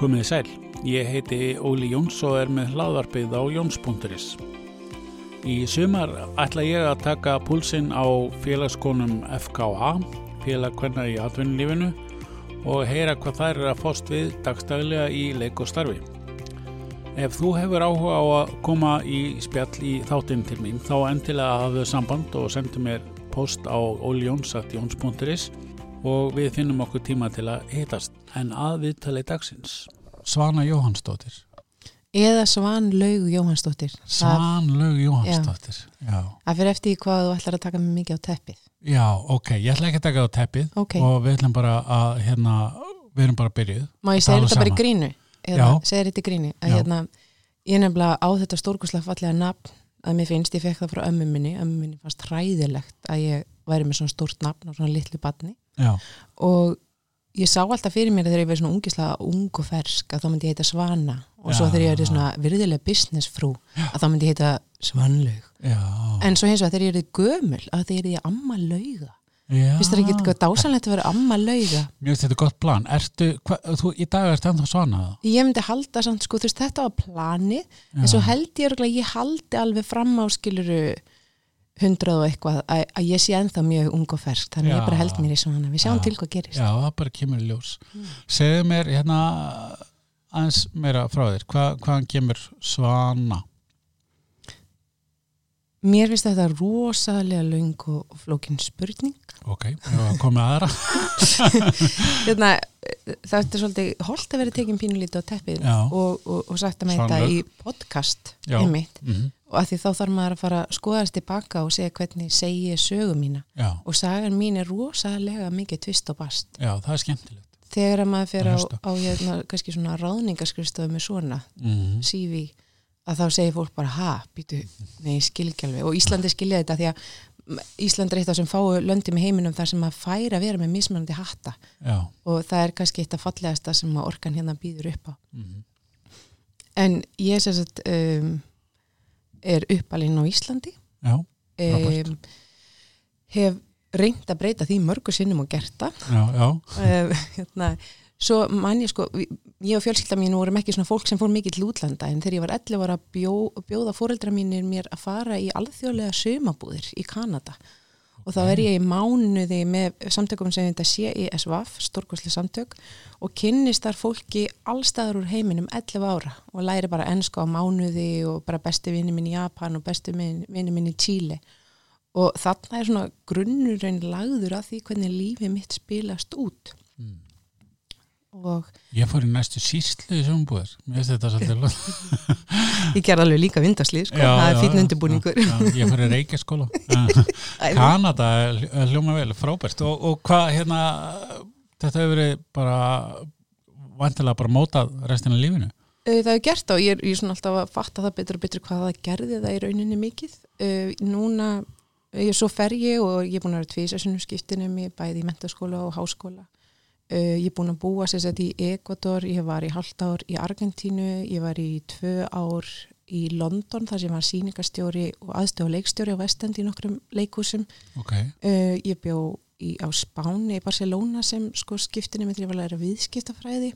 Komið sæl, ég heiti Óli Jóns og er með hlaðvarpið á Jóns.is. Í sumar ætla ég að taka púlsinn á félagskonum FKA, félagkvenna í atvinnulífinu og heyra hvað þær er að fóst við dagstæðilega í leik og starfi. Ef þú hefur áhuga á að koma í spjall í þáttinn til mín þá endilega hafðu samband og sendu mér post á ólijóns.jóns.is og við finnum okkur tíma til að hitast en að viðtali dagsins. Svana Jóhannsdóttir. Eða Svanlaug Jóhannsdóttir. Svanlaug Jóhannsdóttir Já. Það fyrir eftir hvað þú ætlar að taka mig mikið á teppið. Já, ok, ég ætla ekki að taka á teppið. Okay. og við ætlum bara að hérna, við erum bara byrjuð. Má ég segja þetta bara í grínu? Eða, segja þetta í grínu. Að, hérna, Ég er nefnilega á þetta stórkurslega fallega nafn að mér finnst, ég fekk það frá ömmu minni. Ömmu minni fannst hræðilegt að ég væri með svona stórt nafn og svona litlu badni Já. og ég sá alltaf fyrir mér þegar ég verið svona ungislega ung og fersk að þá myndi ég heita Svana. Og svo þegar ég verið svona virðilega business frú að þá myndi ég heita Svanlaug. En svo hins vegar þegar ég verið gömul að þegar ég er amma lauga. Finnst það ekki eitthvað dásanlegt að vera amma lauga? Mjög þetta er gott plan. Ertu, hva, þú, í dag ertu ennþá svana Ég myndi halda samt sko, þú veist þetta var plani Já. en svo held ég að ég haldi alveg fram á skiluru hundrað og eitthvað að, að ég sé ennþá mjög ung og fersk þannig að ég bara held mér í svona við sjáum Já. til hvað gerist. Já, það bara kemur ljós. Mm. Segðu mér hérna aðeins meira frá þér. Hva, hvaðan kemur svana? Mér finnst þetta rosalega laung og flókin spurning. Ok, komið aðra. Hérna, Það er svolítið holdt að vera tekinn pínulítið á teppið og, og, og sagt að þetta í podcast einmitt. Mm -hmm. Og að því þá þarf maður að fara að skoðast tilbaka og segja hvernig segi ég sögu mína Já. og sagan mín er rosalega mikið tvist og bast Já, það er skemmtilegt Þegar maður fer á, á hérna, kannski svona ráðningaskristofu með svona mm -hmm. CV að þá segir fólk bara ha, býtu, nei, skilgjálfi og Íslandi skilja þetta því að Ísland er eitt af sem fáu löndi með heiminum þar sem að færa að vera með mismunandi hatta Já. og það er kannski eitt af fallegasta sem að orkan hérna býður upp á mm -hmm. en ég sem sagt um, er uppalinn á Íslandi. Já, um, hef reynd að breyta því mörgu sinnum og gert það. Hérna, svo mann ég sko ég og fjölskylda mín vorum ekki svona fólk sem fór mikið til útlanda en þegar ég var 11 var að bjó, bjóða fóreldra mínir mér að fara í alþjóðlega sömabúðir í Kanada og þá er ég í mánuði með samtökum sem þetta CISVAF, stórkosli samtök og kynnist þar fólki allstaður úr heiminum 11 ára og læri bara ennska á mánuði og bara bestu vinni minn í Japan og bestu vinni minn í Chile. Og þarna er svona grunnurinn lagður af því hvernig lífið mitt spilast út ég fór í næstu síslu í sögumbúðar mér finnst þetta svolítið ég ger alveg líka vindaslið sko. það er fítn undirbúningur. Já, já, ég fór í Reykjaskóla. Kanada hljóma vel, frábært. Og, og hvað hérna þetta hefur verið bara vantilega bara mótað restina af lífinu? Það hefur gert og ég er, ég er svona alltaf að fatta það betur og betur hvað það gerði það í rauninni mikið. Núna, ég, svo fer ég og ég er búin að vera tvísessunum skiptinum ég bæði í mentaskóla og háskóla Uh, ég er búin að búa sér í Ecuador, ég var í halvt ár í Argentínu, ég var í tvö ár í London þar sem var síningastjóri og aðstöðu leikstjóri á Vestend í nokkrum leikúsum. Okay. Uh, ég bjó í, á Spáni í Barcelona sem sko skiptinni með því að læra viðskiptafræði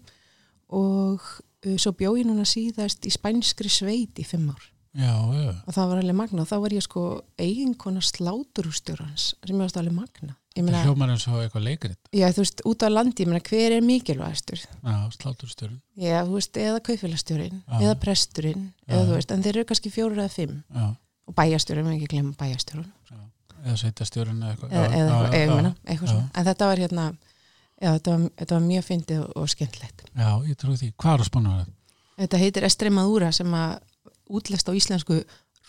og uh, svo bjó ég núna síðast í spænskri sveit í fimm ár. Já, já. Og það var alveg magna og þá var ég sko eiginkona sláturústjórans sem ég varst alveg magna. Það hljómar eins og eitthvað leikrit. Já, þú veist, út á landi, ég meina, hver er mikilvægastur? Já, sláturstjórin. Já, þú veist, eða kaufélagstjórin, eða presturinn, eða þú veist, en þeir eru kannski fjóru eða fimm. Já. Og bæjastjórin, við ekki glemum bæjastjórin. Já, eða sveitastjórin eða eitthvað. Eða, eitthvað, meina, svona. En þetta var hérna, já, þetta var, þetta var mjög fyndið og skemmtlegt. Já, ég trú því. Hvað er að? Þetta heitir Estremadura sem að útlest á íslensku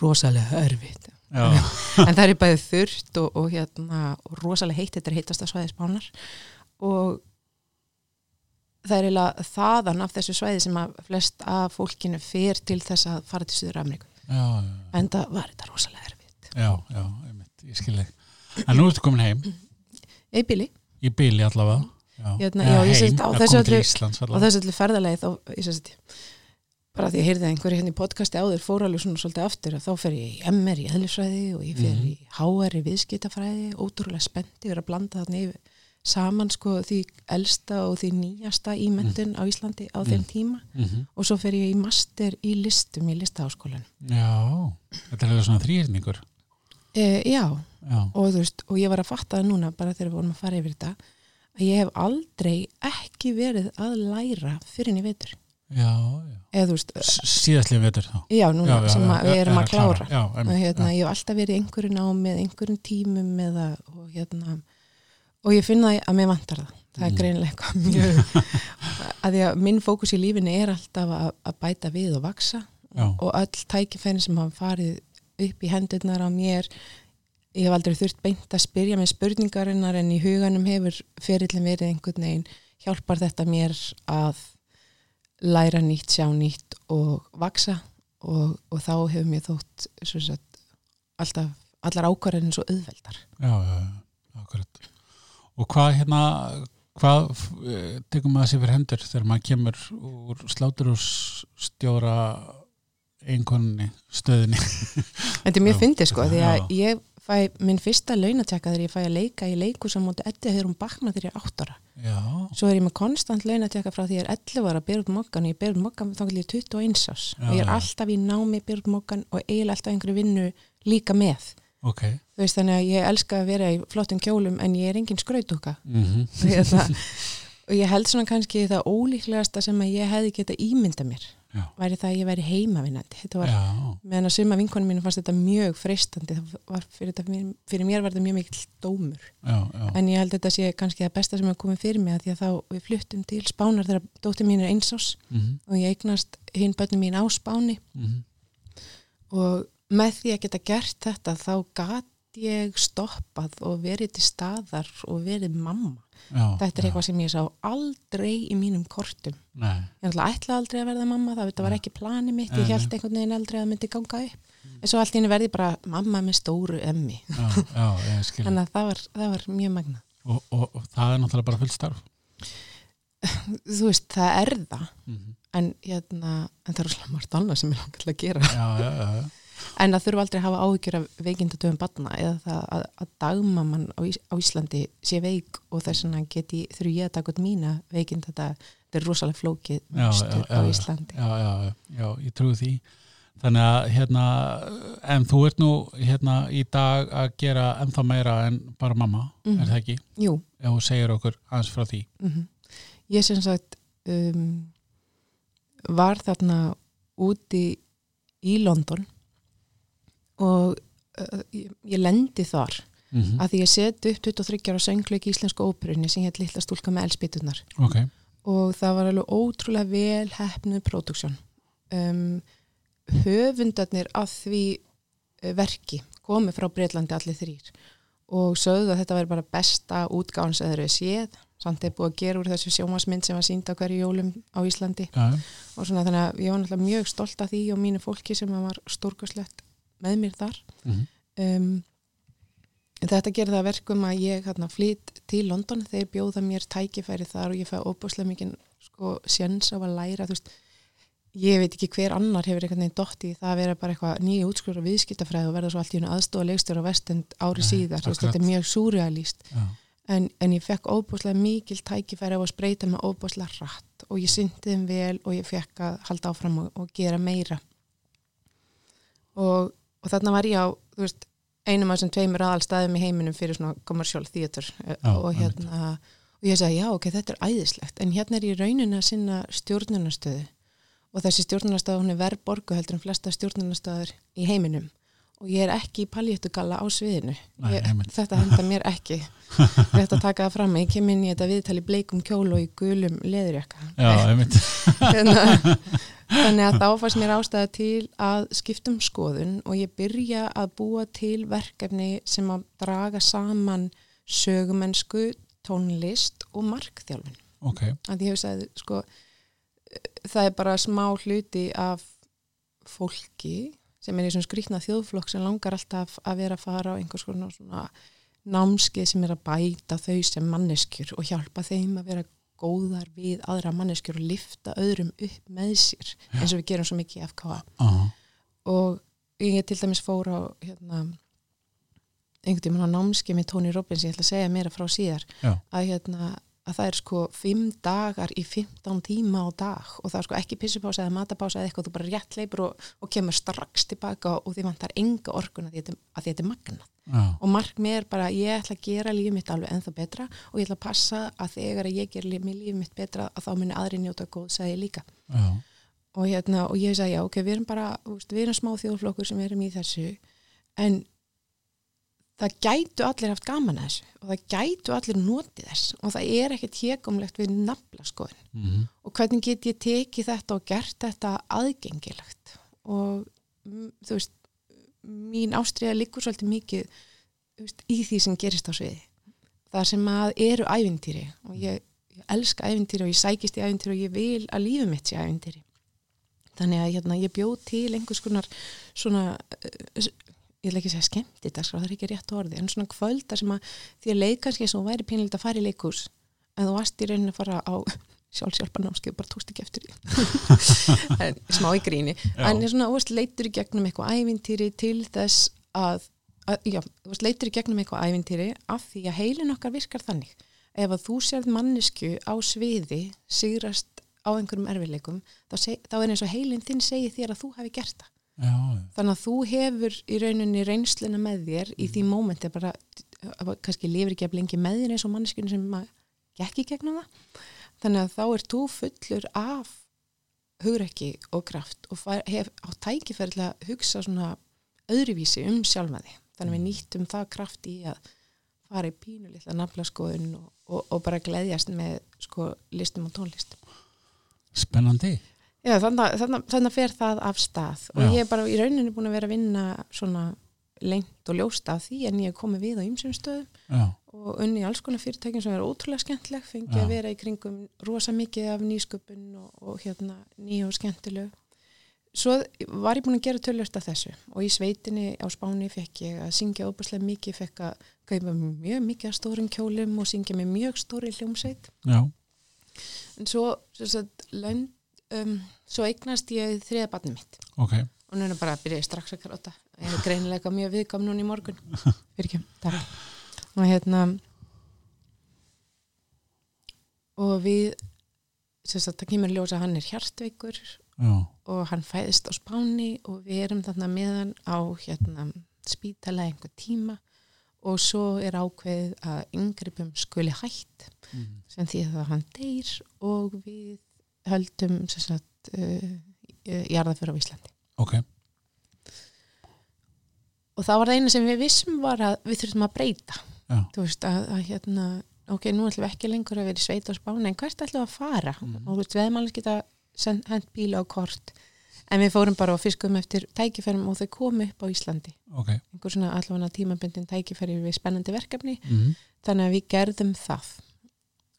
rosalega örfitt en það er bæðið þurft og, og hérna og rosalega heitt, þetta er heitast að svæði spánar. Og það er eiginlega þaðan af þessu svæði sem að flest af fólkinu fer til þess að fara til Suður Ameríku en það var þetta rosalega erfitt. Já, já, einmitt, ég skilði En nú ertu komin heim. Í bíli. Í bíli allavega. Já, hérna, já, já heim, á þessu allir ferðalegi þá, ég sést bara því að ég heyrði einhverju hérna í podcasti áður fór alveg svona svolítið aftur og þá fer ég í MR í eðlisfræði og ég fer mm -hmm. í HR í viðskiptafræði ótrúlega spendi verið að blanda þarna yfir saman sko því elsta og því nýjasta ímyndun á Íslandi á þeim tíma. Mm og svo fer ég í master í listum í listaháskólan Já, þetta er alveg svona þrýrningur e, Já, Já, og þú veist, og ég var að fatta það núna bara þegar við vorum að fara yfir þetta að ég hef aldrei ekki verið að læra fyrir Síðastlega vetur þá. Já, núna já, sem já, að við erum er að klára. Já, og einmitt, hérna, ég hef alltaf verið í einhverju námi með einhverjum tímum eða, og hérna og ég finna að mér vantar það. Það er Mm. greinilega eitthvað mjög að því að minn fókus í lífinu er alltaf að, að bæta við og vaksa og öll tækifærin sem hafa farið upp í hendurnar á mér ég hef aldrei þurft beint að spyrja með spurningarinnar en í huganum hefur ferillin verið einhvern veginn hjálpar þetta mér að læra nýtt, sjá nýtt og vaksa og, og þá hefur mér þótt sagt, alltaf allar ákvarðinu svo auðveldar. Já, já, já, akkurat. Og hvað hérna hvað eh, tekur maður sér fyrir hendur þegar maður kemur úr sláturússtjóra einkonunni, stöðinni? Þetta er mjög fyndið sko því að ég fæ minn fyrsta launatjaka þegar ég fæ að leika í leiku sem múti Eddi að hörum bakna þegar ég er átt ára. Já, svo er ég með konstant launatjaka frá því ég er 11 ára að byrja út mokkan og ég byrja út mokkan þá er ég 21 ás Já, og ég er alltaf í námi byrja út mokkan og eiginlega alltaf einhverju vinnu líka með. Ok. Þú veist þannig að ég elska að vera í flottum kjólum en ég er engin skrautúka. Mm hérna, og ég held svona kannski það ólíklegasta sem að ég hefði geta ímynda mér Já. væri það að ég væri heimavinnandi? Þetta var Já, meðan að suma vinkonum mínu fannst þetta mjög freistandi. Fyrir, þetta, fyrir, mér var þetta mjög mikill dómur. Já, já. En ég held að þetta sé kannski það besta sem hefur komið fyrir mig að því að þá við fluttum til Spánar þegar dóttir mín er einsás mm og ég eignast hinn börnum mín á Spáni. -hmm. og með því að geta gert þetta þá gat ég stoppað og verið til staðar og verið mamma. Já, þetta er já. eitthvað sem ég sá aldrei í mínum kortum. Nei, ég ætla aldrei að verða mamma það, var ekki plani mitt, ég held einhvern veginn aldrei að myndi ganga upp. En svo allt í henni verði bara mamma með stóru emmi þannig að það var, það var mjög magna og, og, og það er náttúrulega bara fullt starf. Þú veist, það er það. Mm -hmm. en, hérna, en það er svolítið margt annað sem ég langar að gera. Já, já, já, já en það þurfa aldrei að hafa áhyggjur af veikindadöfum batna eða það að, að dagmamman á, Ís, á Íslandi sé veik og þess vegna geti þurfu ég að taka út mína veikindada þetta er rosalega flókið já, á Íslandi. Já, já, já, já, ég trúi því. Þannig að hérna en þú ert nú hérna í dag að gera ennþá meira en bara mamma, Mhm. er það ekki? Jú, ef þú segir okkur aðeins frá því. Mm ég sem sagt um, var þarna úti í London og uh, ég, ég lendi þar mm -hmm. að því ég seti upp 23 ára söngleik í Íslensku óperunni sem hétt Lilla stúlka með elspýtunar ok, og það var alveg ótrúlega vel hefnuð próduksjón um, höfundarnir af því eh, verki komu frá Breitlandi allir þrýr og sögðu að þetta væri bara besta útgáðan sem þeir eru séð. Samt er búið að gera úr þessu sjómasmynd sem var sínd á hverju jólum á Íslandi. Já, og svona þannig að ég var náttúrulega mjög stolt af því og mínu fólki sem var stórkoslegt með mér þar. Mm -hmm. um, en þetta gerir það að verkum að ég hérna, flytt til London þeir bjóða mér tækifæri þar og ég fæ óbúslega mikið sko, sjens á að læra veist, ég veit ekki hver annar hefur einhvern veginn dott í það að vera bara eitthvað nýja útskrifur og viðskiptafræði og verða svo allt í hennu aðstofa leikstjóra á vestend ári Nei, síðar, veist, þetta er mjög súrealíst já, en, en ég fekk óbúslega mikil tækifæri á að spreita mig óbúslega rætt og ég syndi þeim vel og ég fekk að halda áfram og, og gera meira. Og, og þarna var ég á veist, einum af þessum tveimur aðalstæðum í heiminum fyrir svona commercial theater. Eh, Já, og hérna og ég sagði já ok, þetta er æðislegt. En hérna er ég raunin að sinna stjórnunastöðu og þessi stjórnunastöðu hún er verð borgu heldur en flesta stjórnunastöður í heiminum og ég er ekki í paljéttugalla á sviðinu. Nei, ég, einmitt. þetta henda mér ekki. Rétt að taka það fram ég kem inn í þetta viðtali bleikum kjól og í gulum einmitt. Hérna, þannig að þá fannst mér ástæða til að skiptum skoðun og ég byrja að búa til verkefni sem að draga saman sögumennsku, tónlist og markþjálfun. Ok, að ég hef sagði sko það er bara smá hluti af fólki sem er í svona skrýtna þjóðflokk sem langar alltaf að vera að fara á einhvers konar svona námskeið sem er að bæta þau sem manneskjur og hjálpa þeim að vera góðar við aðra manneskjur og lifta öðrum upp með sér eins og við gerum svo mikið í FKA aha, og ég til dæmis fór á hérna, einhvern tímann á námski með Tony Robbins, ég ætla að segja meira frá síðar Já. að, hérna, að það er sko fimm dagar í 15 tíma á dag og það er sko ekki pissupása eða matapása eða eitthvað, þú bara rétt leipur og, og kemur strax tilbaka og því vantar enga orkun að að þetta er magnað Já. og markmið er bara ég ætla að gera lífið mitt alveg ennþá betra og ég ætla að passa að þegar ég ger líf, lífið mitt betra að þá muni aðri njóta góð segja líka Já. og, hérna, og ég sagði já ok, við erum bara við erum smá þjóðflokkur sem erum í þessu en það gætu allir haft gaman að þessu og það gætu allir notið þess og það er ekkert hékomlegt við nafla skoðin Mm og hvernig get ég tekið þetta og gert þetta aðgengilegt? Og mm, þú veist mín ástriða liggur svolítið mikið veist, í því sem gerist á sviði. Það sem að eru ævintýri og ég, ég elska ævintýri og ég sækist í ævintýri og ég vil að lífið mitt sé ævintýri. Þannig að hérna, ég bjóð til einhvers konar svona uh, ég vil ekki segja skemmti það er ekki rétt orði, en svona kvölda sem að því að leik kannski sem þú væri pínilegt að fara í leikús en þú varst í rauninu að fara á sjálfsjálfarnámskeið, bara tókst ekki eftir því. Smá í gríni. Já. en svona, þú veist, leitur í gegnum eitthvað ævintýri til þess að, að já, þú veist, leitur í gegnum eitthvað ævintýri af því að heilin okkar virkar þannig. Ef að þú sérð mannesku á sviði sigrast á einhverjum erfileikum þá, seg, þá er eins og heilin þinn segi þér að þú hefði gert það Já. þannig að þú hefur í rauninni reynsluna með þér í því mómenti bara, að kannski lifir ekki að blengi með þér eins og manneskjörn sem að í gegnum það. Þannig að þá er þú fullur af hugrekki og kraft og fær, hef á að hugsa svona öðruvísi um sjálfa þig. Þannig að við nýttum það kraft í að fara í pínu litla nafla skoðun og, og, og bara gleðjast með sko listum og tónlist. Spennandi. Já, þannig, þannig fer það af stað og Já. ég er bara í rauninni búin að vera að vinna svona lengt og ljóst af því en ég er komið við á ymsum stöðum Já. og unni í alls konar fyrirtækjum sem er ótrúlega skemmtileg, fengi að vera í kringum rosa mikið af nýsköpun og, og hérna nýja og skemmtileg svo var ég búin að gera tölvört af þessu og í sveitinni á Spáni fekk ég að syngja óbúslega mikið, fekk að kaupa mjög mikið af stórum kjólum og syngja með mjög stóri hljómsveit Já. en svo, svo, svo, lönd, um, svo eignast ég þriða barnið mitt Ok. og nú er bara að byrja ég strax að gráta ég hef greinilega mjög viðkam núna í morgun ekki, takk og hérna og við sem sagt, það kemur í ljós að hann er hjartveikur Já. og hann fæðist á spáni og við erum þarna með hann á hérna spítala einhver tíma og svo er ákveðið að yngrippum skuli hætt Mm. sem því að hann deyr og við höldum sagt uh, jarðaför á Íslandi Ok. og það var það eina sem við vissum var að við þurfum að breyta Já. þú veist að, að hérna ok, nú ætlum við ekki lengur að vera í sveit á spáni en hvert ætlum við að fara Mhm. og veist, við hefum alveg geta send, hent bíla á kort en við fórum bara og fiskum eftir tækifærum og þau komu upp á Íslandi Ok. einhver svona allavega tímabundin tækifæri við spennandi verkefni Mm. þannig að við gerðum það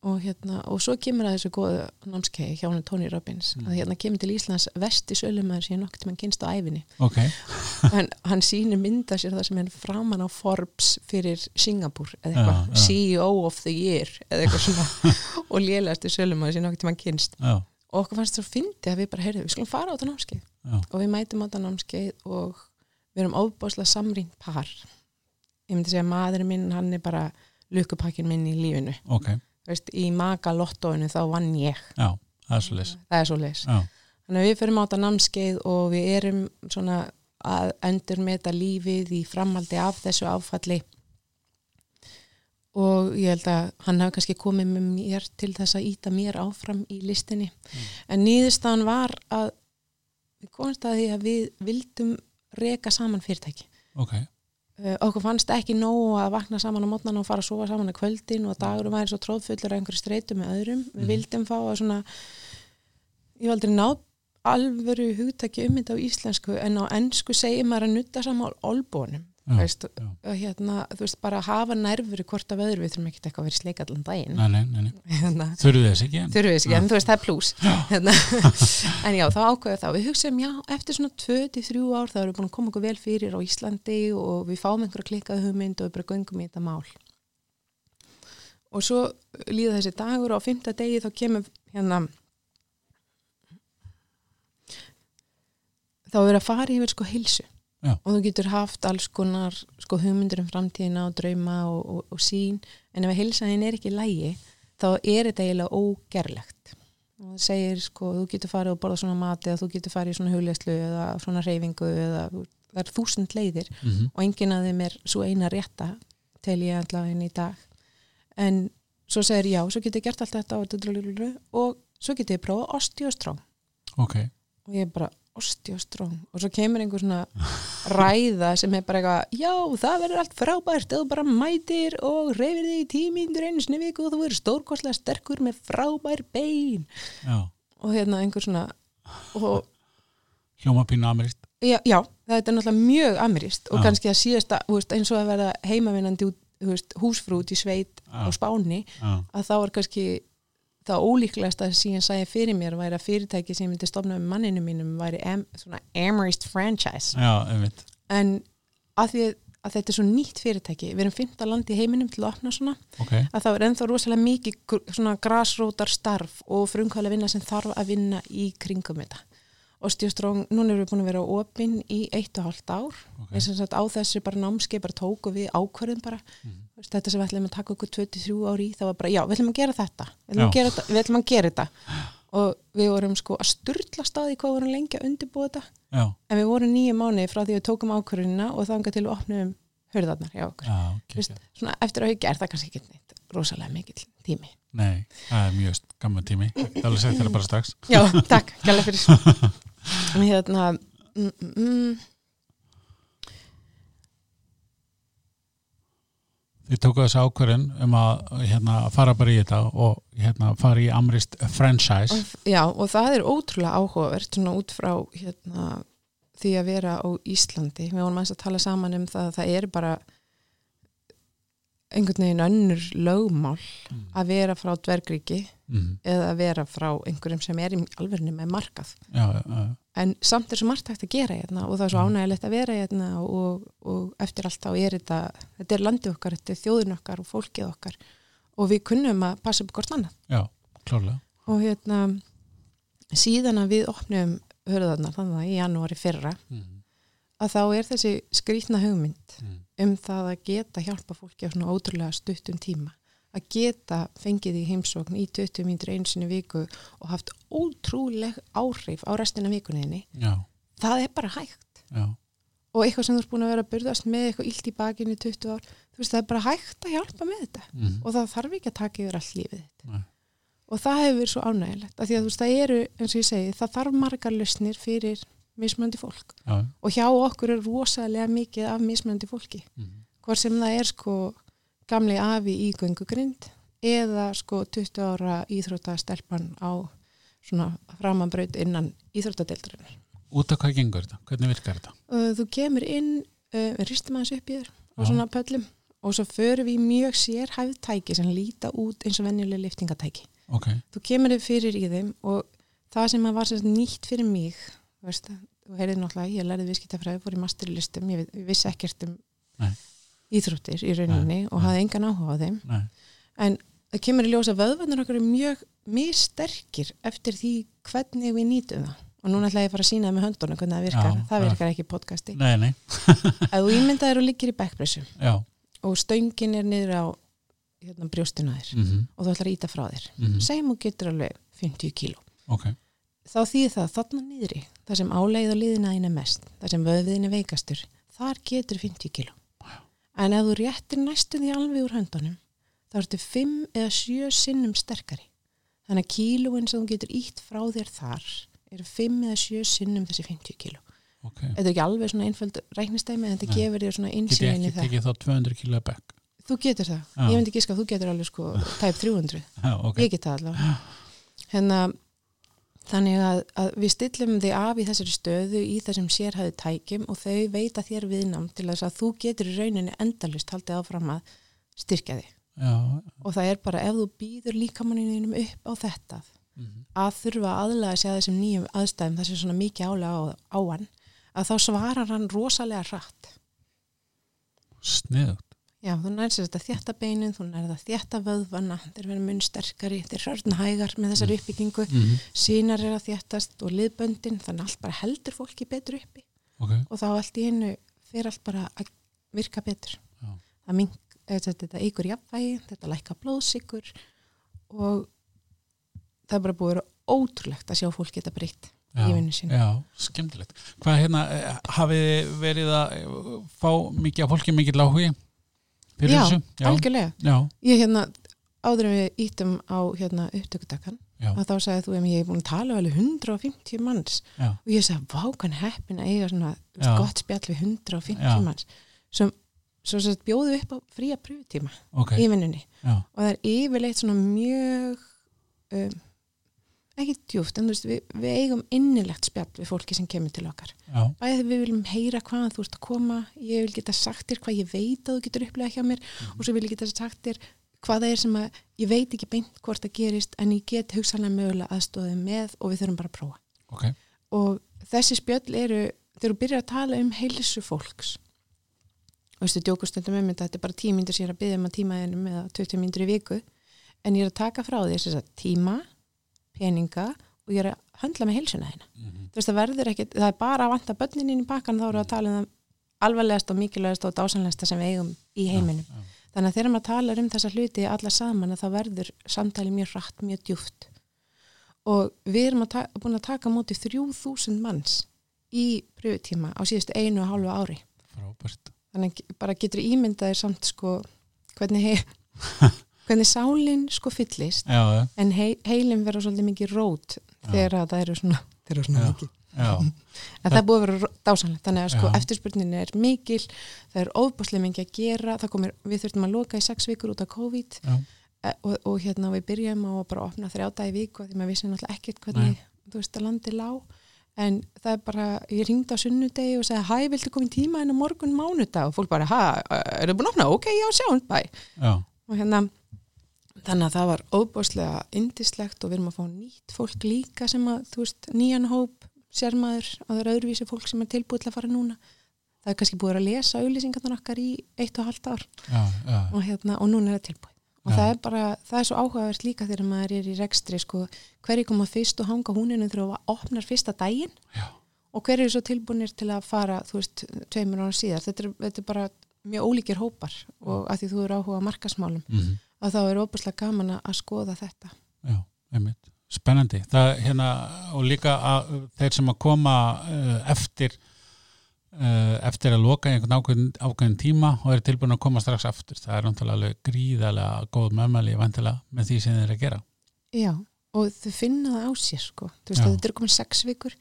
og hérna, og svo kemur að þessu góða námskeiði hjá hann Tony Robbins Mm. að hérna kemur til Íslands vesti sölumæður sem ég til mann kynst á æfinni Ok. hann, hann sýnir mynda sér það sem er framan á Forbes fyrir Singapur eða eitthvað, já. CEO of the year eða eitthvað svona og lélægasti sölumæður sem nokkuð til mann kynst Já. og okkur fannst það fyndi að við bara heyrðum, við skulum fara á þetta námskeið og við mætum á þetta námskeið og við erum óbáslega samrýnt par ég myndi segja að maðurinn minn hann er bara lukkupakkin minn í lífinu Ok. Veist, í maka lottóinu þá vann ég Já. Það er svo leys. það er svo leis þannig að við fyrir á þetta námskeið og við erum svona að þetta lífið í framhaldi af þessu áfalli og ég held að hann hafi kannski komið með mér til þess að íta mér áfram í listinni en nýðustan var að við komumst að því að við vildum reka saman fyrirtæki Ok. Uh, okkur fannst ekki nóg að vakna saman á mótnan og fara að sofa saman á kvöldin og dagurum væri svo tróðfullur af einhverju streitu með öðrum við Mhm. vildum fá að svona ég var aldrei náð alvöru hugtaki um þetta á íslensku en á ennsku segir maður að nutta saman á olbónum Já. veist, hérna, þú veist, bara að hafa nærfuru hvort af öðru, við þurfum ekki eitthvað að vera í sleik allan daginn Nei, nei, nei. hérna, Þurfið þess ekki? en- þurfum við þess ekki, en þú veist, það er plús hérna. en já, þá ákveðu þá við hugsaum, já, eftir svona 2-3 ár þá erum við búin að koma okkur vel fyrir á Íslandi og við fáum einhverja klikkað hugmynd og við bara göngum í þetta mál og svo líða þessi dagur og á fymta degi þá kemur hérna þá er að fara yfir sko hilsu Já. og þú getur haft alls konar sko hugmyndir um framtíðina og drauma og, og, og sín en ef heilsaðin er ekki lægi þá er þetta eiginlega ógerlegt. Og það segir sko þú getur farið og borða svona mati eða þú getur farið í svona huglegslu eða svona reyfingu eða það er þúsund leiðir. Mm og enginn af þeim er svo eina rétta tel ég allavega inn í dag. En svo segir já, svo getur ég gert allt þetta og, og svo getur ég prófa osteostrong ok, og ég er bara osteostrong og svo kemur einhver svona ræða sem er bara eitthvað já, það verður allt frábært þú bara mætir og reyfir þig í tímíndur einu viku og þú verður stórkostlega sterkur með frábær bein. Já, og hérna einhver svona og hljóma pínu amirist Já, já, það er náttúrulega mjög amirist og Já. kannski að síðasta, veist, eins og að vera heimavinnandi húsfrú út í sveit á Spáni, að þá er kannski það ólíklegast að síðan sæði fyrir mér væri að fyrirtæki sem ég myndi stofna með manninu mínum væri am, svona amirist franchise. Já, en að því að þetta er svo nýtt fyrirtæki við erum 15 land í heiminum til að opna svona ok, að þá er ennþá rosalega mikið svona grasrótar starf og frumkvæðlega vinna sem þarf að vinna í kringum þetta og Stíðstróng, núna erum við búin að vera opinn í eitt og hálft ár. Ok. okay. sagt, á þessu bara námskeið bara tóku við ákvörðum bara. Veist, þetta sem við ætlum að taka okkur 23 ári í það var bara, já, við ætlum að gera þetta. Við ætlum, að gera við ætlum að gera þetta. Og við vorum sko að styrla staði hvað vorum lengi að undirbúa þetta. Já, en við vorum nýju mánu frá því við tókum ákvörðunina og þangað til við opnum hörðarnar hjá okkur. Já, Veist, kekja svona eftir að hugja er það kannski ekki neitt rosalega mikill tími. Nei, það er mjög gaman tími. Það er alveg segt þér bara strax. Já, takk, gæla fyrir hérna mm, mm, mm, þið tóku þessu ákvörðin um að hérna, fara bara í þetta og hérna, fara í Amrist franchise. Já, og það er ótrúlega áhugavert svona út frá hérna, því að vera á Íslandi. Við vorum aðeins að tala saman um það að það er bara einhvern veginn önnur lögmál Mm. að vera frá dvergríki mm. eða vera frá einhverjum sem er í alverðinu með markað já, já, en samt er svo margt hægt að gera hérna og það er svo ánægilegt að vera hérna og, og eftir allt þá er þetta þetta er landið okkar, þetta er þjóðin okkar og fólkið okkar og við kunnum að passa upp hvort annað já, klárlega og hérna síðan að við opnum hörðarnar þannig að í janúari fyrra mm. að þá er þessi skrýtna hugmynd Mm. um það að geta hjálpa fólki á svona ótrúlega stuttum tíma að geta fengið í heimsókn í 20 mínútur einu sinni í viku og haft ótrúleg áhrif á restina vikunniðinni, það er bara hægt. Já, og eitthvað sem þú ert búin að vera að byrðast með eitthvað illt í bakinu í 20 ár þú veist það er bara hægt að hjálpa með þetta. Mm. og það þarf ekki að taka yfir allt lífið Nei. og það hefur verið svo ánægilegt af því að þú veist það eru, eins og ég segi, það þarf margar lausnir fyrir mismöndi fólk. Já, og hjá okkur er rosalega mikið af mismöndi fólki. Mm. hvort sem það er sko gamli afi í göngugrind eða sko 20 ára íþróttastelpan á svona framanbraut innan íþróttadeildurinn út af hvað gengur þetta, hvernig virkar þetta? Þú kemur inn, uh, ristum aðeins upp í þér og svona pöllum og svo förum við mjög sérhæfð tæki sem líta út eins og venjuleg liftingatæki. ok, Þú kemur þið fyrir í þeim og það sem var nýtt fyrir mig, þú veist, þú heyrið náttúrulega, ég lærði viðskiptafræði, fór í masterlistum, ég vissi ekkert um Nei. Íþróttir í rauninni og nei. hafði engan áhuga á þeim. nei, En það kemur í ljósa vöðvarnir okkur er mjög missterkir eftir því hvernig við nýtum það. Og núna ætla ég að fara að sína það með höndunum hvernig það virkar. Já, það já. virkar ekki í podcasti. nei, nei Ef þú ímyndaðir og liggir í backpressu já, og stöngin er niður á hérna, brjóstinu þér mm og þú ætlar að íta frá þér. -hmm. Segjum þú getur alveg 50 kíló. ok, Þá þýðir það þarna niðri, þar sem áleið og liðina er mest, þar sem vöðviðin er veikastur, þar getur 50 kíló. En ef þú réttir næstu því alveg úr höndunum, þá ertu 5 eða 7 sinnum sterkari. Þannig að kílóin sem þú getur ítt frá þér þar eru 5 eða 7 sinnum þessi 50 kíló. ok Þetta er ekki alveg svona einföld reiknistæmi, en þetta Nei. gefur þér svona insýnin í ekki það. tekið þá 200 kilo back Þú getur það. Já. Ég myndi ekki að þú getur alveg sko tæp 300. já, ok, Ég get það allavega. Hérna, þannig að, að við stillum þig af í þessari stöðu í þessum sérhæðu tækjum og þau veita þér viðnám til þess að þú getur í rauninni endalist haldið áfram að styrkja þig. já Og það er bara ef þú býður líkamanninum upp á þetta mm að þurfa að aðlega að þessum nýjum aðstæðum þessi svona mikið álega á, á hann að þá svarar hann rosalega hratt. sniðugt Já, þú nærst þetta þjætta beinin, þú nærst þetta þjætta vöðvana, þeir verða mun sterkari, þeir rörna hægar með þessari uppbyggingu, mm sínar er að þjættast og liðböndin, þannig að allt bara heldur fólki betur uppi. ok, og þá allt í hennu fyrir allt bara að virka betur. Já. það mink, þetta, þetta ykkur jafnvægi þetta lækka blóðsikur og það er bara búið að vera ótrúlegt að sjá fólk geta breytt í vinnu sinni já, skemmtilegt. Hvað hérna, eh, hafið verið að eh, fá mikið af fólki mikið láhugi fyrir Já, þessu? algjörlega. Já, ég hérna, áður en við ítum á hérna upptökudakan já, að þá sagði þú ég hef búin að tala við alveg 150 manns. Já, og ég sagði, vákan heppin að eiga svona Já. gott spjall við 150 Já. manns. Sem svo sett bjóðu upp á fría pröfutíma ok. í vinnunni. Já, og það er yfirleitt svona mjög um, ekki djúft en þú veist, við, við eigum innilegt spjall við fólki sem kemur til okkar. Já, bæðið við viljum heyra hvaðan þú ert að koma ég vil geta sagt þér hvað ég veit að þú getur upplegað hjá mér Mhm. og svo vil ég geta sagt þér hvað það er sem að ég veit ekki beint hvort það gerist en ég get hugsanlega mögulega aðstóðið með og við þurfum bara að prófa. Ok. Og þessi spjöll eru þegar þú byrjar að tala um heilsu fólks og veistu, djókustundum um þetta þetta er bara tíu mínútur sem ég er að byggja um að tíma peninga og ég er að höndla með heilsuna þeina Mhm. þú veist það verður ekki, það er bara að vanta börnin inn í bakkan þá eru að tala um það alvarlegast og mikilvægast og dásanlegasta sem við eigum í heiminum. já, þannig að þegar maður talar um þessa hluti alla saman þá verður samtali mjög hratt, mjög djúft og við erum að búin að taka móti 3000 manns í pröfutíma á síðustu einu og hálfu ári. Frábært. Þannig bara getur ímyndaðir samt sko hvernig, hei, hvernig sálinn sko fyllist já, já, en hei, heilin verður svolítið mikið rót þegar að það eru svona, þeir eru svona Já. mikið. Já, en það er búið að vera dásanlegt þannig að sko Já. eftirspurnin er mikil það er ofbáslega mikið að gera það komir, við þurftum að loka í sex vikur út af COVID. E, og, og hérna við byrjum á að bara opna þrjáta í viku af því maður vissi náttúrulega ekkert hvernig þú veist að landi lá. En það er bara, ég ringdi á sunnudegi og sagði hæ, viltu koma í tíma en á morgun mánudag? Og fólk bara, hæ, er það búin að opna? ok, já, sjáum, bæ já, og hérna þannig að það var óbáslega indislegt og við erum að fá nýtt fólk líka sem að, þú veist, nýjan hóp sérmaður að það er öðruvísi fólk sem er tilbúið til að fara núna. Það er kannski búið að lesa auðlýsingarnar okkar í eitt og halvt ár. Já, já, og, hérna, og núna er það tilbúið. Og Já. það er bara, það er svo áhugavert líka þegar maður er í rekstri, sko, hverju koma fyrst og hanga húninu þegar það opnar fyrsta daginn? Og hverju er svo tilbúinir til að fara, þú veist, tveimur ára síðar? Þetta er, þetta er bara mjög ólíkir hópar og að því þú eru áhuga markasmálum mhm, að þá er óbúslega gaman að- skoða þetta. Já, einmitt. Spennandi, það hérna og líka að þeir sem að koma uh, eftir uh, eftir að loka einhvern ákveðin, ákveðin tíma og eru tilbúin að koma strax aftur. Það er náttúrulega gríðarlega góð meðmæli með því sem þeir eru að gera. Já, og þau finna það á sér sko. þú veist þetta er komin sex vikur.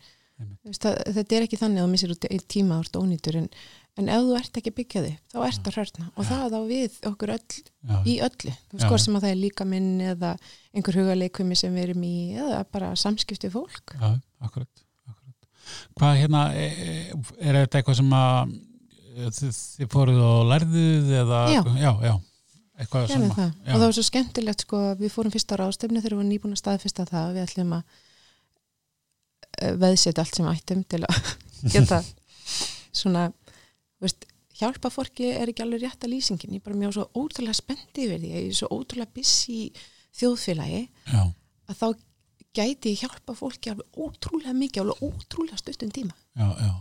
Veist, að, þetta er ekki þannig að þú missir út í tíma úr ónýtur en, en ef þú ert ekki byggjað upp þá ert að hörna og það þá við okkur öll já, í öllu, hvort sem að það er líka minn eða einhver hugaleikvimi sem við erum í eða bara samskipti fólk. Já, akkurat, akkurat. Hvað hérna e- e- er þetta eitthvað sem að e, þið, þið fóruð og lærðuð eða Já. já, eitthvað sem að og það var svo skemmtilegt sko að við fórum fyrst á ráðstefnu þegar við varum nýbúin að staðfesta það. Að við ætlum að eh, veðsetja allt sem ættum til að geta svona veist, hjálpa fólki er ekki alveg rétta lýsingin. Ég er bara mjög svo ótrúlega spendi yfir því ég er svo ótrúlega busy þjóðfélagi já, að þá gæti ég hjálpa fólki alveg ótrúlega mikið alveg ótrúlega stuttum tíma. Já, já,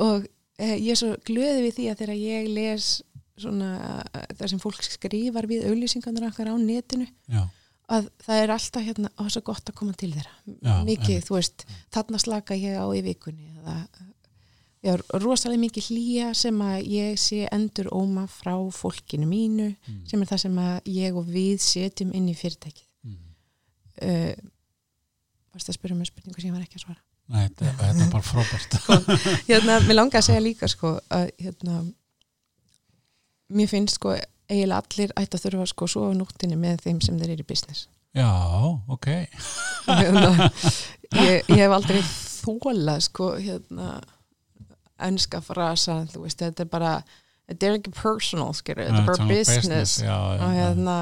og eh, ég er svo glöði við því að þegar ég les svona eh, það sem fólk skrifar við auðlýsingarnar okkar á netinu að það er alltaf hérna og svo gott að koma til þeirra. Mikið, þú veist, þarna slaka ég á í vikunni eða já, rosalega mikið hlýja sem að ég sé endur óma frá fólkinu mínu Mm. sem er það sem að ég og við setjum inn í fyrirtækið. Mm. uh, varst að spyrja mér spurningu sem ég var ekki að svara? Nei, þetta, þetta er bara frábært. Hérna, mér langar að segja líka sko að hérna mér finnst sko eiginlega allir ætti að þurfa sko að sofa núttinni með þeim sem þeir eru í business. Já, ok. Hérna, ég, ég hef aldrei þólað sko hérna ennska frasa, þú veist, þetta er bara þetta er ekki personal, skilur, þetta er bara svona business, já, já, og hérna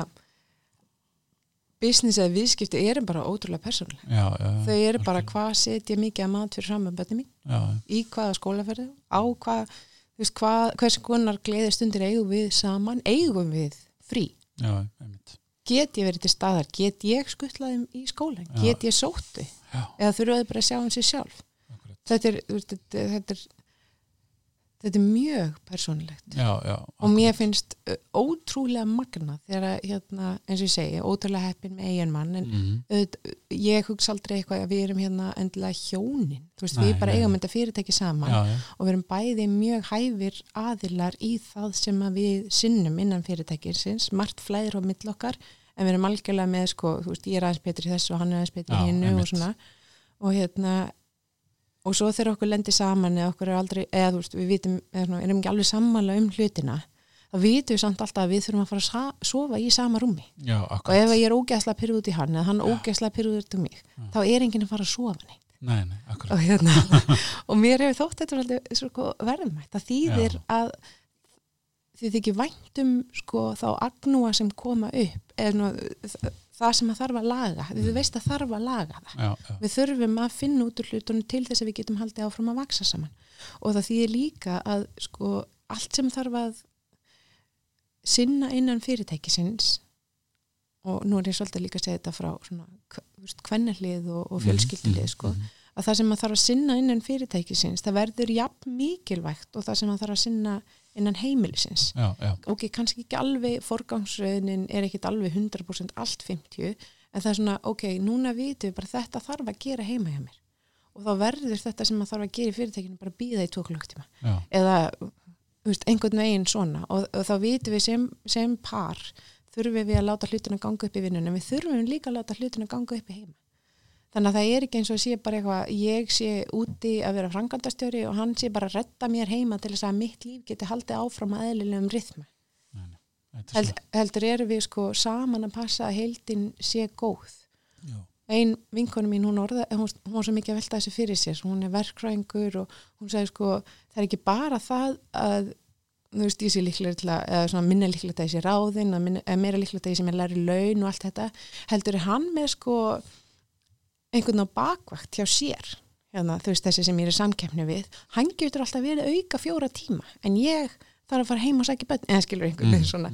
business eða viðskipti eru bara ótrúlega persónuleg. Já, já, þau eru bara hvað setja mikið að mat fyrir saman bönni mín, í hvaða skólaferði á hvað, þú veist, hvað hvers konar gleði stundir eigum við saman? Eigum við frí? Já, get ég verið til staðar, get ég skuttlaðum í skólan, get ég sóttu já, eða þurfaði bara að sjá um sig sjálf? Þetta er, þetta, þetta er þetta er mjög persónulegt. Já, já, og mér finnst ótrúlega magna þegar að, hérna, eins og ég segi, ótrúlega heppin með eigin mann en mm auðvitað, ég hugsa aldrei eitthvað að við erum hérna endilega hjónin. Þú veist, Nei, við bara nei. eigum þetta fyrirtæki saman já, og við erum bæði mjög hæfir aðilar í það sem að við sinnum innan fyrirtækisins, margt flæðir á mill okkar, en við erum algjörlega með sko, þú veist, ég er aðeins betri í þessu og hann er aðeins betri Já, í hinnu og svona. Og hérna og svo þegar okkur lendir saman eða okkur er aldrei, eða þú veist, við vitum eða erum ekki alveg sammála um hlutina þá vitum við samt alltaf að við þurfum að fara að sofa í sama rúmi. Já, og ef ég er ógæslega pyrruð út í hann eða hann Já. ógæslega pyrruð út í mig þá er enginn að fara að sofa neitt. Nei, nei, og, hérna, og mér hefur þótt þetta sko, verðmætt. Það þýðir Já. að þið þykir væntum sko, þá agnúa sem koma upp eða það sem að þarf að laga. Mm. þið veist að þarf að laga það. Já, já, við þurfum að finna út úr hlutunum til þess að við getum haldið áfram að vaksa saman. Og það þýðir líka að sko, allt sem þarf að sinna innan fyrirtækisins og nú er ég svolítið líka að segja þetta frá svona, kvennarlið og, og fjölskyldulið sko, Mhm, að það sem að þarf að sinna innan fyrirtækisins það verður jafn mikilvægt og það sem að þarf að sinna innan heimilisins. Já, já, ok, kannski ekki alveg forgangsröðnin er ekkit alveg 100% allt 50 en það er svona, ok, núna vitum við bara þetta þarf að gera heima hjá mér. Og þá verður þetta sem að þarf að gera í fyrirtækinu bara býða í já, eða veist, einhvern veginn svona. Og, og þá vitum við sem, sem par þurfum við að láta hlutina ganga upp í vinnunum við þurfum líka að láta hlutina ganga upp í heima þannig að það er ekki eins og sé bara eitthvað ég sé úti að vera frangandastjóri og hann sé bara að retta mér heima til þess að mitt líf geti haldið áfram að eðlilegum rytma nei, nei Held, heldur erum við sko saman að passa að heildin sé góð. Já, ein vinkonu mín, hún orða hún, hún var svo mikið að velta þessu fyrir sér hún er verkræðingur og hún sagði sko það er ekki bara það að þú veist, ég sé líklega til að eða svona minna líklega að ég sé minna, eða meira líklega að ég sé með læri laun og allt þetta heldur er hann með sko einhvern á bakvakt hjá sér. Hérna, þú veist þessi sem ég er í samkeppni við hann getur alltaf verið auka fjóra tíma en ég þarf að fara heim og sækja bönn eða skilur einhvern veginn svona.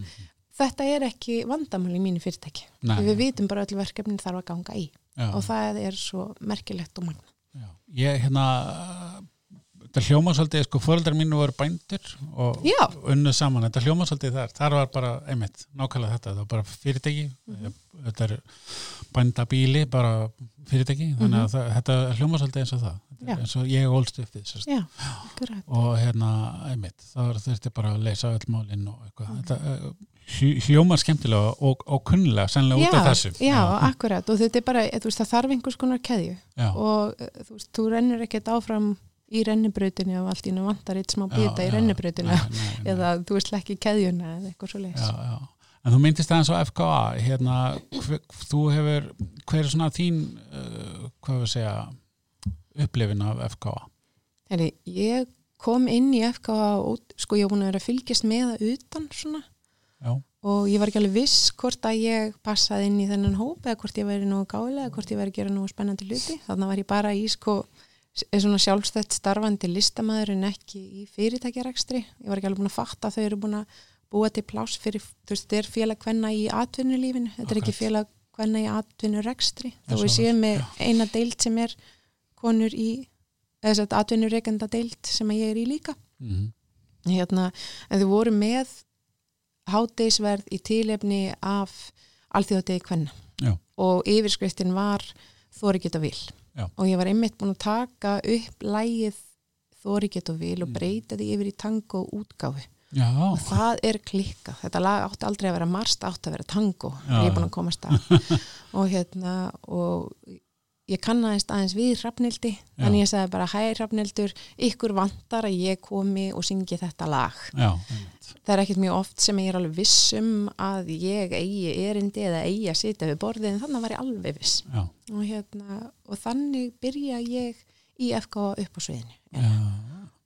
Þetta er ekki vandamál í mínu fyrirtæki. Nei. við vitum bara öll verkefnin þarf að ganga í já, og það er svo merkilegt og magna já. ég hérna þetta hljóma svolítið, sko, fóreldrar mínu voru bændur og Já. unnu saman, þetta hljóma svolítið þar, þar var bara einmitt, nákvæmlega þetta, það var bara fyrirtæki Mhm. þetta er bændabíli bara fyrirtæki, þannig að það, þetta hljóma svolítið eins og það, Þetta Mhm. Já. eins og ég ólst upp. Já, akkurat. Og hérna, einmitt, það þurfti bara að leysa öll málinn og eitthvað. Þetta eh, hljó- hljómar skemmtilega og, og kunnilega, sennilega út af þessu. já, akkurat. Og þetta er bara, þú veist, það þarf einhvers konar keðju. Já, og eh, þú veist, þú rennur ekkert áfram í rennibrautinu og allt í nú vantar eitt smá bita í já, rennibrautinu nei, nei. eða þú veist ekki keðjuna eða eitthvað svo já. En þú myndist aðeins á FKA, hérna, hver, þú hefur, hver er svona þín, uh, hvað við segja, upplifin af FKA? Heri, ég kom inn í FK og sko ég var búin að vera að fylgjast með það utan svona Já, og ég var ekki alveg viss hvort að ég passaði inn í þennan hóp eða hvort ég væri nógu gálega, hvort ég væri að gera nógu spennandi hluti. Þannig var ég bara í sko er svona sjálfstætt starfandi listamæður en ekki í fyrirtækjarekstri. Ég var ekki alveg búin að fatta að þau eru búin að búa til pláss fyrir, þú veist, þetta er félag hvenna í atvinnulífinu, þetta er ekki félag hvenna í atvinnurekstri. Þá við séum með já. eina deild sem er konur í, eða þess að atvinnurekenda deild sem ég er í líka mm hérna, en þau voru með hádeisverð í tilefni af alþjóðdegi kvenna Já. og yfirskriftin var Þóri geta vil Já. og ég var einmitt búin að taka upp lægið Þóri geta vil og Mm. breyta því yfir í tango útgáfi já, og það er klikkað, þetta lag átti aldrei að vera marst, átti að vera tango. Já, ég er búin að komast að. Og hérna og ég kannaðist aðeins við Hrafnildi þannig ég sagði bara hæ Hrafnildur ykkur vantar að ég komi og syngi þetta lag. Já, það er ekkert mjög oft sem ég er alveg viss um að ég eigi erindi eða eigi að sitja við borðið en þannig var ég alveg viss. Og, hérna, og þannig byrja ég í FK upp á sviðinu já,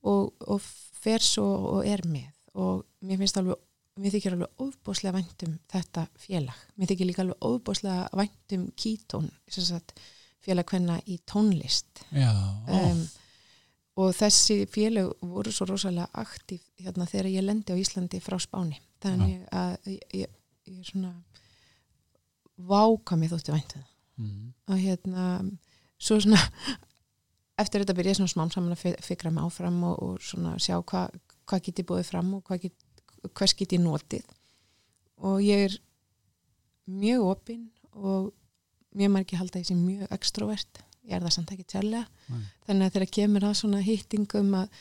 og, og fer svo og er með. Og mér finnst alveg mér þykir alveg ofbúslega væntum þetta félag. Mér þykir líka alveg ofbúslega væntum kítón sagt, félag hvenna í tónlist. Já, um, og þessi félag voru svo rosalega aktív hérna þegar ég lendi á Íslandi frá Spáni. Þannig að ég, ég, ég svona váka mér þótti væntu það. Mm, og hérna svo svona eftir þetta byrja ég svona smám saman að fi- fikra mig áfram og, og svona sjá hvað hvað get ég búið fram og hvað get, hvers get ég notið. Og ég er mjög opinn og mjög margir halda ég sem mjög extrovert. Ég er það samt ekki tjárlega Nei. þannig að þegar kemur að svona hýttingum að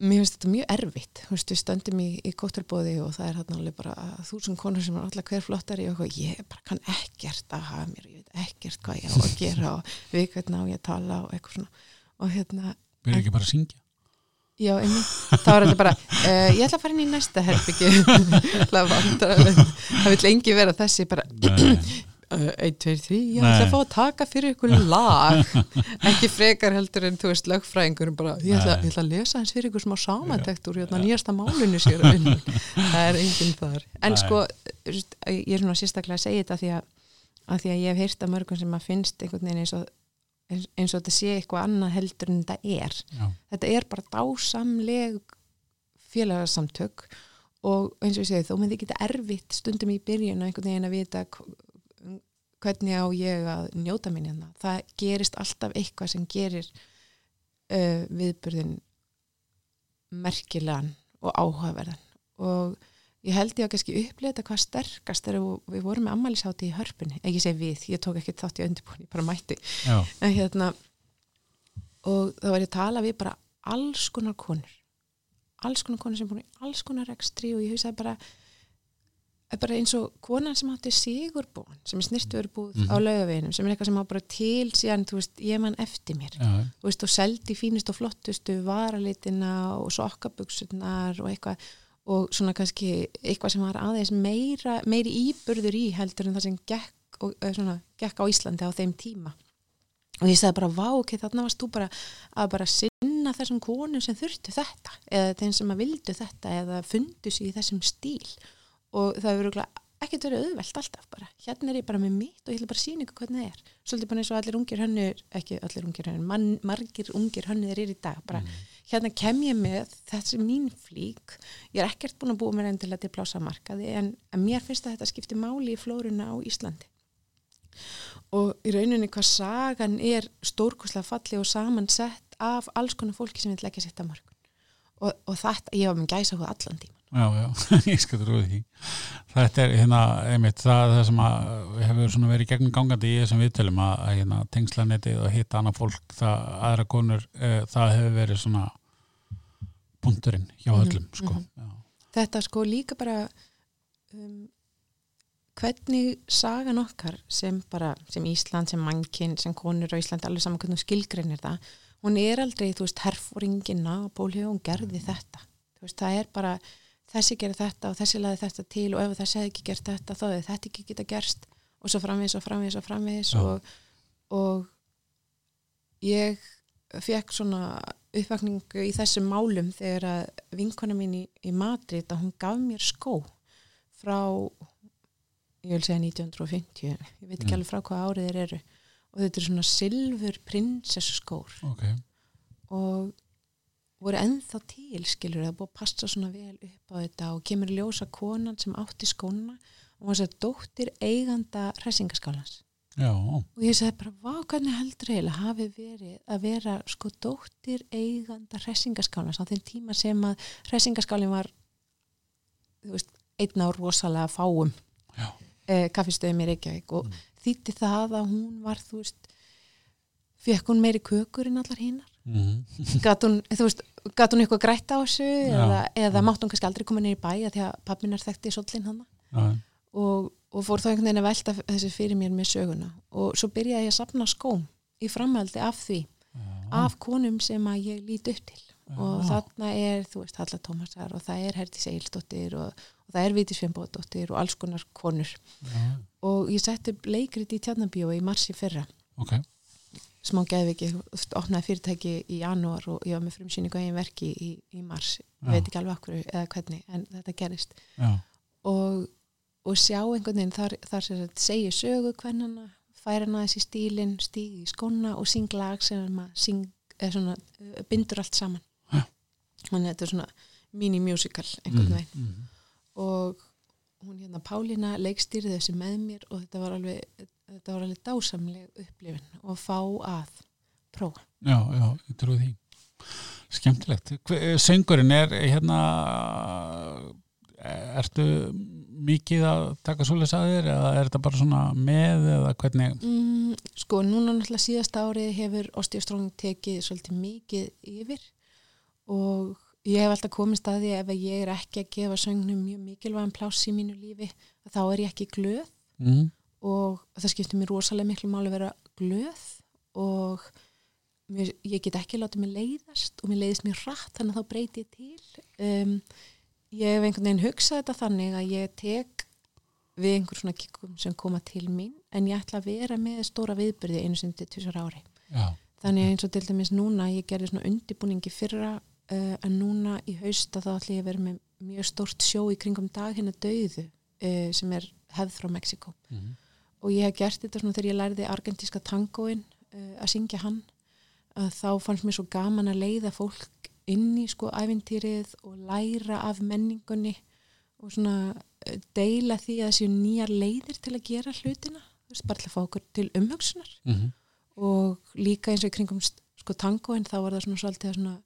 mér finnst þetta mjög erfitt. Þú veist, við stöndum í, í kóttelbóði og það er þarna alveg bara þúsund konur sem er allar hver flottari og ég bara kann ekkert að hafa mér, ég veit ekkert hvað ég á að gera og við hvernig á ég að tala og eitthvað svona. Og hérna, Byrja ekki bara að syngja? Já, einmitt. Þá er þetta bara, uh, ég ætla að fara inn í næsta herbyggju það vil engi vera þessi bara, 1, 2, 3 ég ætla að fá að taka fyrir ykkur lag. Ekki frekar heldur en þú veist lögfræðingur bara, ég ætla, ég ætla að lesa hans fyrir ykkur smá samantekt úr hérna, nýjasta málunni sér það er enginn þar. En Nei. sko, ég er svona sérstaklega að segja þetta því að, að því að ég hef heyrt að mörgum sem að finnst einhvern veginn eins og eins, og þetta sé eitthvað annað heldur en þetta er. Já, þetta er bara dásamleg félagarsamtök og eins og ég segi þó myndi ekki þetta erfitt stundum í byrjun að einhvern veginn að vita hvernig á ég að njóta mín hérna. Það gerist alltaf eitthvað sem gerir uh, viðburðin merkilegan og áhugaverðan. Og ég held ég að kannski upplega hvað sterkast þegar við- vorum með ammælisáti í hörpunni, ekki segi við, ég tók ekki þátt í undirbúin, ég bara mætti. En hérna og þá var ég að tala við bara alls konar konur. Alls konar konur sem búin í alls konar rekstri og ég hugsaði bara bara eins og konan sem átti sigurbúin sem er snirtuverbúð Mhm. á laugaveginum sem er eitthvað sem á bara til síðan veist, ég mann eftir mér. Þú veist, og seldi fínust og flottustu varalitina og sokkabuksurnar og eitthvað og svona kannski eitthvað sem var aðeins meira, meiri íburður í heldur en það sem gekk, og, svona, gekk á Íslandi á þeim tíma. Og ég sagði bara, vá, ok, þarna varst þú bara að bara sinna þessum konum sem þurftu þetta, eða þeim sem að vildu þetta eða fundu sig í þessum stíl og það hefur ekkert verið auðvelt alltaf bara, hérna er ég bara með mitt og ég ætla bara að sína ykkur hvernig það er. Svolítið bara eins og allir ungir hönnur ekki allir ungir hönnur, man, margir ungir hönnur er í dag, bara hérna kem ég með þessi mín flík. Ég er ekkert búin að búa mér endilega til plása markaði en, mér finnst að þetta skipti máli í flóruna á Íslandi. Og í rauninni hvað sagan er stórkoslega falli og samansett af alls konar fólki sem vil leggja sitt að morgun og, og þetta, ég var með gæsa hún allan tíma já, já, ég skal trúi því. Þetta er hérna, einmitt það, það sem að hefur svona verið gegnum gangandi í þessum viðtölum að, að hérna, tengslanetið og hitta annað fólk, það, aðra konur e, það hefur verið svona búndurinn hjá Mhm, öllum sko, mhm. já, þetta sko líka bara um, hvernig sagan okkar sem bara, sem Ísland, sem mannkinn sem konur á Íslandi, alveg saman hvernig skilgreinir það, hún er aldrei, þú veist herfóringin Napóli, hún gerði þetta. Þú veist, það er bara þessi gerði þetta og þessi laði þetta til og ef þessi hefði ekki gert þetta, þá hefði þetta ekki geta gerst og svo framvegis og framvegis og framvegis Já. og, og ég fekk svona uppvakningu í þessum málum þegar að vinkona mín í, í Madrid að hún gaf mér skó frá ég vil segja 1950 ég veit ekki Mm. alveg frá hvað árið þeir eru og þetta er svona silfur prinsessu skór ok, og voru ennþá til skilur það búið að passa svona vel upp á þetta og kemur ljósa konan sem átti skóna og hún sagði dóttir eiganda hressingaskálans já, og ég sagði bara, vá, hvernig heldur eiginlega hafi verið að vera sko dóttir eiganda hressingaskálans á þeim tíma sem að hressingaskálin var þú veist, einn á rosalega fáum eh, kaffistöðum í Reykjavík og Mm. þýtti það að hún var, þú veist fekk hún meiri kökur en allar hinnar mm gat hún, þú veist, gat hún eitthvað grætt á þessu Já. eða, eða Mm. mátt hún kannski aldrei koma í bæ að því að pappinar þekkti sóllin hann já, og, og fór þá einhvern veginn að velta þessu fyrir mér með söguna. Og svo byrjaði ég að sapna skóm í framhaldi af því já, af konum sem að ég lít upp til. Og þarna er, þú veist, Halla Tómasar og það er Herdi Seilsdóttir og, og það er Viti Sveinbóðdóttir og alls konar konur. Og ég sett upp leikrit í Tjarnabíó í marsi fyrra. Ok smá geðviki, þú veist, opnaði fyrirtæki í janúar og ég var með frumsýningu eigin verki í, í mars, ég veit ekki alveg okkur eða hvernig, en þetta gerist. Og, og sjá einhvern veginn þar, þar segir sögu hvernana, færa hana þessi stílin stígi í skóna og syng lag sem maður syng, svona uh, bindur allt saman. Þannig að þetta er svona mini-musical einhvern Mhm, veginn. mhm. og hún hérna Pálína leikstýrði þessu með mér og þetta var alveg þetta var alveg dásamleg upplifin og fá að prófa Já, já, ég trúi því. Skemmtilegt. Söngurinn er hérna ertu mikið að taka svoleiðis að þér eða er þetta bara svona með eða hvernig Mm, sko, núna náttúrulega síðasta árið hefur Osteostrong tekið svolítið mikið yfir og ég hef alltaf komist að því ef ég er ekki að gefa söngnum mjög mikilvægum pláss í mínu lífi þá er ég ekki glöð. Mm. og það skiptir mér rosalega miklu máli að vera glöð og mér, ég get ekki látið mig leiðast og mér leiðist mér rætt þannig að þá breyti ég til. Um, ég hef einhvern veginn hugsað þetta þannig að ég tek við einhver svona kikkum sem koma til mín en ég ætla að vera með stóra viðbyrði einu sinni til tvisar ári. Já, þannig eins og til dæmis núna ég gerði svona undirbúningi fyrra uh, en núna í hausta þá ætla ég að vera með mjög stórt sjó í kringum dag hérna döðu uh, sem er hefð frá Mexiko mm. og ég hef gert þetta svona þegar ég lærði argentíska tangóin uh, að syngja hann að þá fannst mér svo gaman að leiða fólk inn í sko ævintýrið og læra af menningunni og svona deila því að það séu nýjar leiðir til að gera hlutina þú veist, bara til að fá okkur til umhugsunar Mm. og líka eins og í kringum sko tangóin þá var það svona svolítið að svona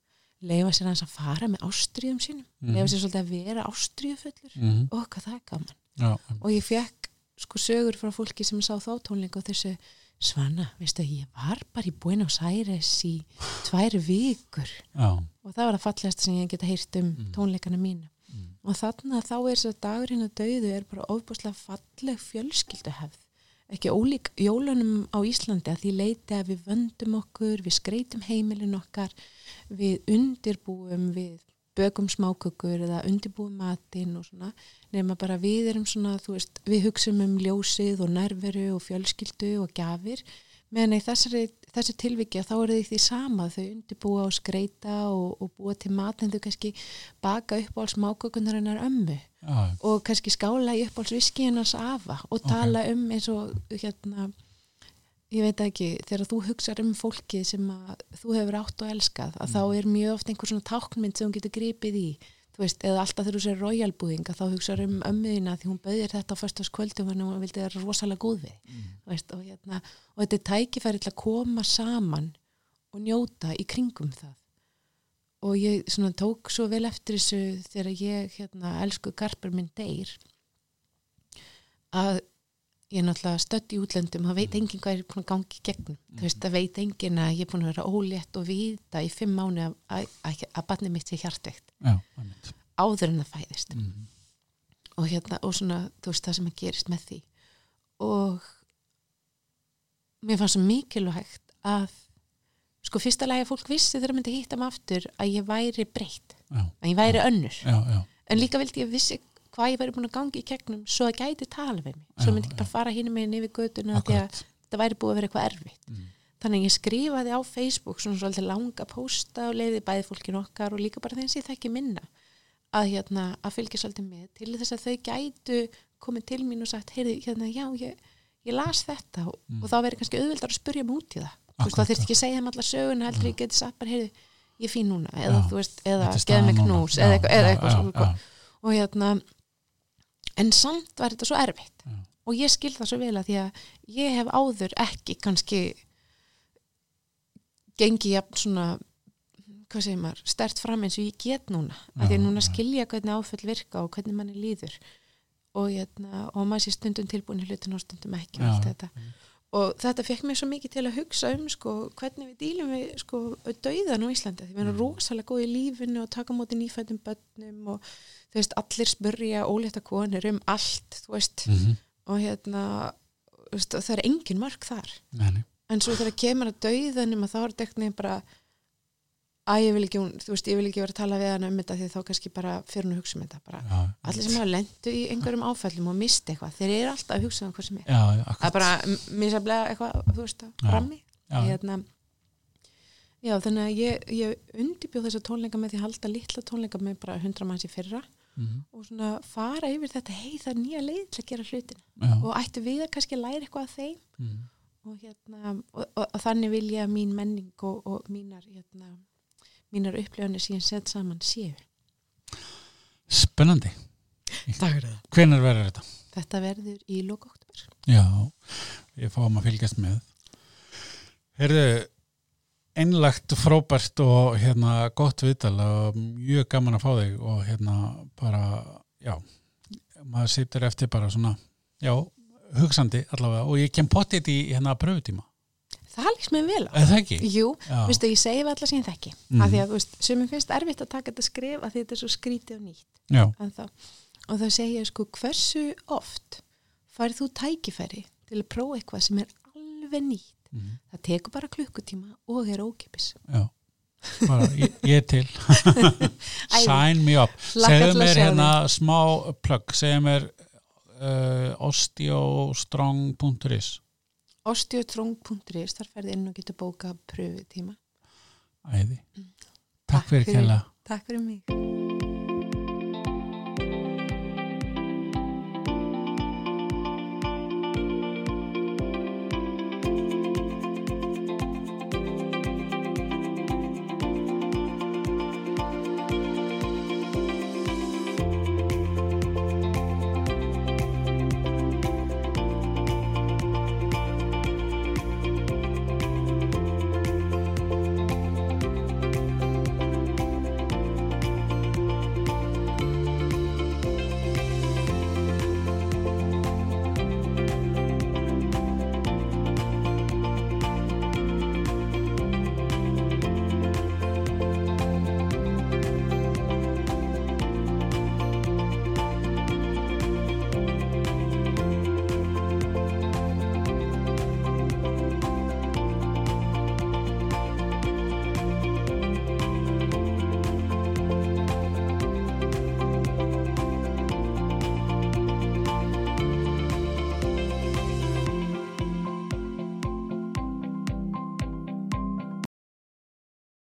leifa sér að fara með ástriðum sínum Mhm. leifa sér svolítið að vera ástriðufullur Mm. og hvað það er gaman Já, og ég fekk sko sögur frá fólki sem sá þá tónleika og þessu Svana, veistu, ég var bara í Buenos Aires í tvær vikur já, og það var það fallegasta sem ég geta heyrt um Mm. tónleikana mínu Mm. og þannig að þá er þess að dagurinn að dauðu er bara ofbúslega falleg fjölskylduhefð ekki ólík jólunum á Íslandi að því leiti að við vöndum okkur, við skreitum heimilin okkar við undirbúum við bökum smákökur eða undirbúum matinn og svona nema bara við erum svona, þú veist, við hugsum um ljósið og nærveru og fjölskyldu og gjafir meðan í þessari, þessi tilviki að þá eru þau því sama. Þau undirbúa og skreita og, og búa til mat en þau kannski baka upp á alls smákökunar hennar ömmu já, og kannski skála upp alls viski hennars afa og tala um eins og hérna ég veit ekki, þegar þú hugsar um fólkið sem að þú hefur átt og elskað að þá er mjög oft einhver svona táknmynd sem hún getur gripið í þú veist, eða alltaf þegar þú sér royalbúðing að þá hugsar um ömmuðina því hún bauðir þetta á föstaskvöldum og hún vildi vera rosalega góð við þú veist, og, hérna, og þetta er tækifæri til að koma saman og njóta í kringum það. Og ég svona tók svo vel eftir þessu þegar ég hérna, elsku garpur minn deyr að ég er náttúrulega stödd í útlöndum það veit enginn hvað er búin að gangi gegnum. Þú veist, það veit enginn að ég er búin að vera ólétt og vita í fimm mánu að, að, að, að barnið mitt sé hjartveikt. Áður en það fæðist. Mm. og hérna, og svona, þú veist það sem að gerist með því. Og mér fannst svo mikilvægt að sko fyrsta lagi að fólk vissi þegar það myndi hitta mig aftur að ég væri breytt að ég væri önnur. Já, já, en líka vildi ég vissi hvað ég væri búin að gangi í gegnum svo að gæti tala við mig. Svo myndi ekki bara fara hinn með því akkurat. að það væri búið að vera eitthvað erfitt. Mm. þannig ég skrifaði á Facebook svona svolítið langa pósta og leiði bæði fólkin okkar og líka bara þeim sem ég þekki minna að, hérna, að fylgja svolítið með til þess að þau gætu komið til mín og sagt heyrði, hérna, já, ég, ég las þetta. Og, Mm. og þá verið kannski auðveldar að spurja mig út í það. Þú veist, Akkurat, þá þurfti ekki að segja þeim allar söguna heldur ég geti sagt bara, heyrði, ég fín núna. Eða, Já, þú veist, eða Þetta geð staðan mig núna. knús Já, eða eitthvað, eða já, eitthvað já, svona, já, og hérna en samt var þetta svo erfitt Já. og ég skil það svo vel að því að ég hef áður ekki kannski gengi jafn svona hvað segir maður, stert fram eins og ég get núna að því að núna skilja hvernig áföll virka og hvernig manni líður og, hérna, og maður sé stundum tilbúin í hlutin og stundum ekki og Já. allt þetta og þetta fekk mér svo mikið til að hugsa um sko, hvernig við dílum við sko, dauðan á Íslandi, því við erum Mm. rosalega góð í lífinu og taka móti nýfættum börnum og þú veist, allir spurja ólétta konur um allt, þú veist Mhm. og hérna veist, og það er engin mörg þar. Nei. en svo þegar kemur að dauðanum að þá er eitthvað bara að ég vil ekki, þú veist, ég vil ekki vera að tala við hana um þetta því þá kannski bara fyrir hún að hugsa um þetta bara, Já, allir sem hafa lendu í einhverjum áfællum og misti eitthvað, þeir eru alltaf að hugsa um hvað sem er, já, já, það er bara misaflega eitthvað, þú veist, að frammi já, hérna, já, þannig að ég, ég undibjóð þessa tónleika með því að halda litla tónleika með bara 100 manns í fyrra Mhm. og svona fara yfir þetta hei það er nýja leið til að gera hlutin já, og ættu við að kannski læra eitthvað af þeim mhm. og, hérna, og, og, og þannig vil ég að mín menning og, og mínar, hérna, mínar upplifanir síðan sett saman séu. spennandi Takk fyrir það. hvenær verður þetta? Þetta verður í loka oktober. Já, við fáum að fylgjast með Herðu einlagt frábært og hérna gott viðtal og mjög gaman að fá þig og hérna bara, já maður situr eftir bara svona já, hugsandi allavega og ég kem pottit í hérna pröfutíma Það líks mér vel á. það ekki? Jú, Já. veistu, ég segi við alla síðan þekki. Mm. Mhm. Af því að, þú veist, sem ég finnst erfitt að taka þetta skrif að því þetta er svo skrítið og nýtt. Og þá segi ég sko hversu oft farið þú tækifæri til að prófa eitthvað sem er alveg nýtt Mhm. það tekur bara klukkutíma og er ókipis já. Bara, ég, ég er til. Sign me up. segðu mér hérna smá plugg segðu mér uh, osteostrong.is ostiotrong.is þar ferði inn og getur bóka pröfutíma. Æði, takk fyrir kella takk fyrir mig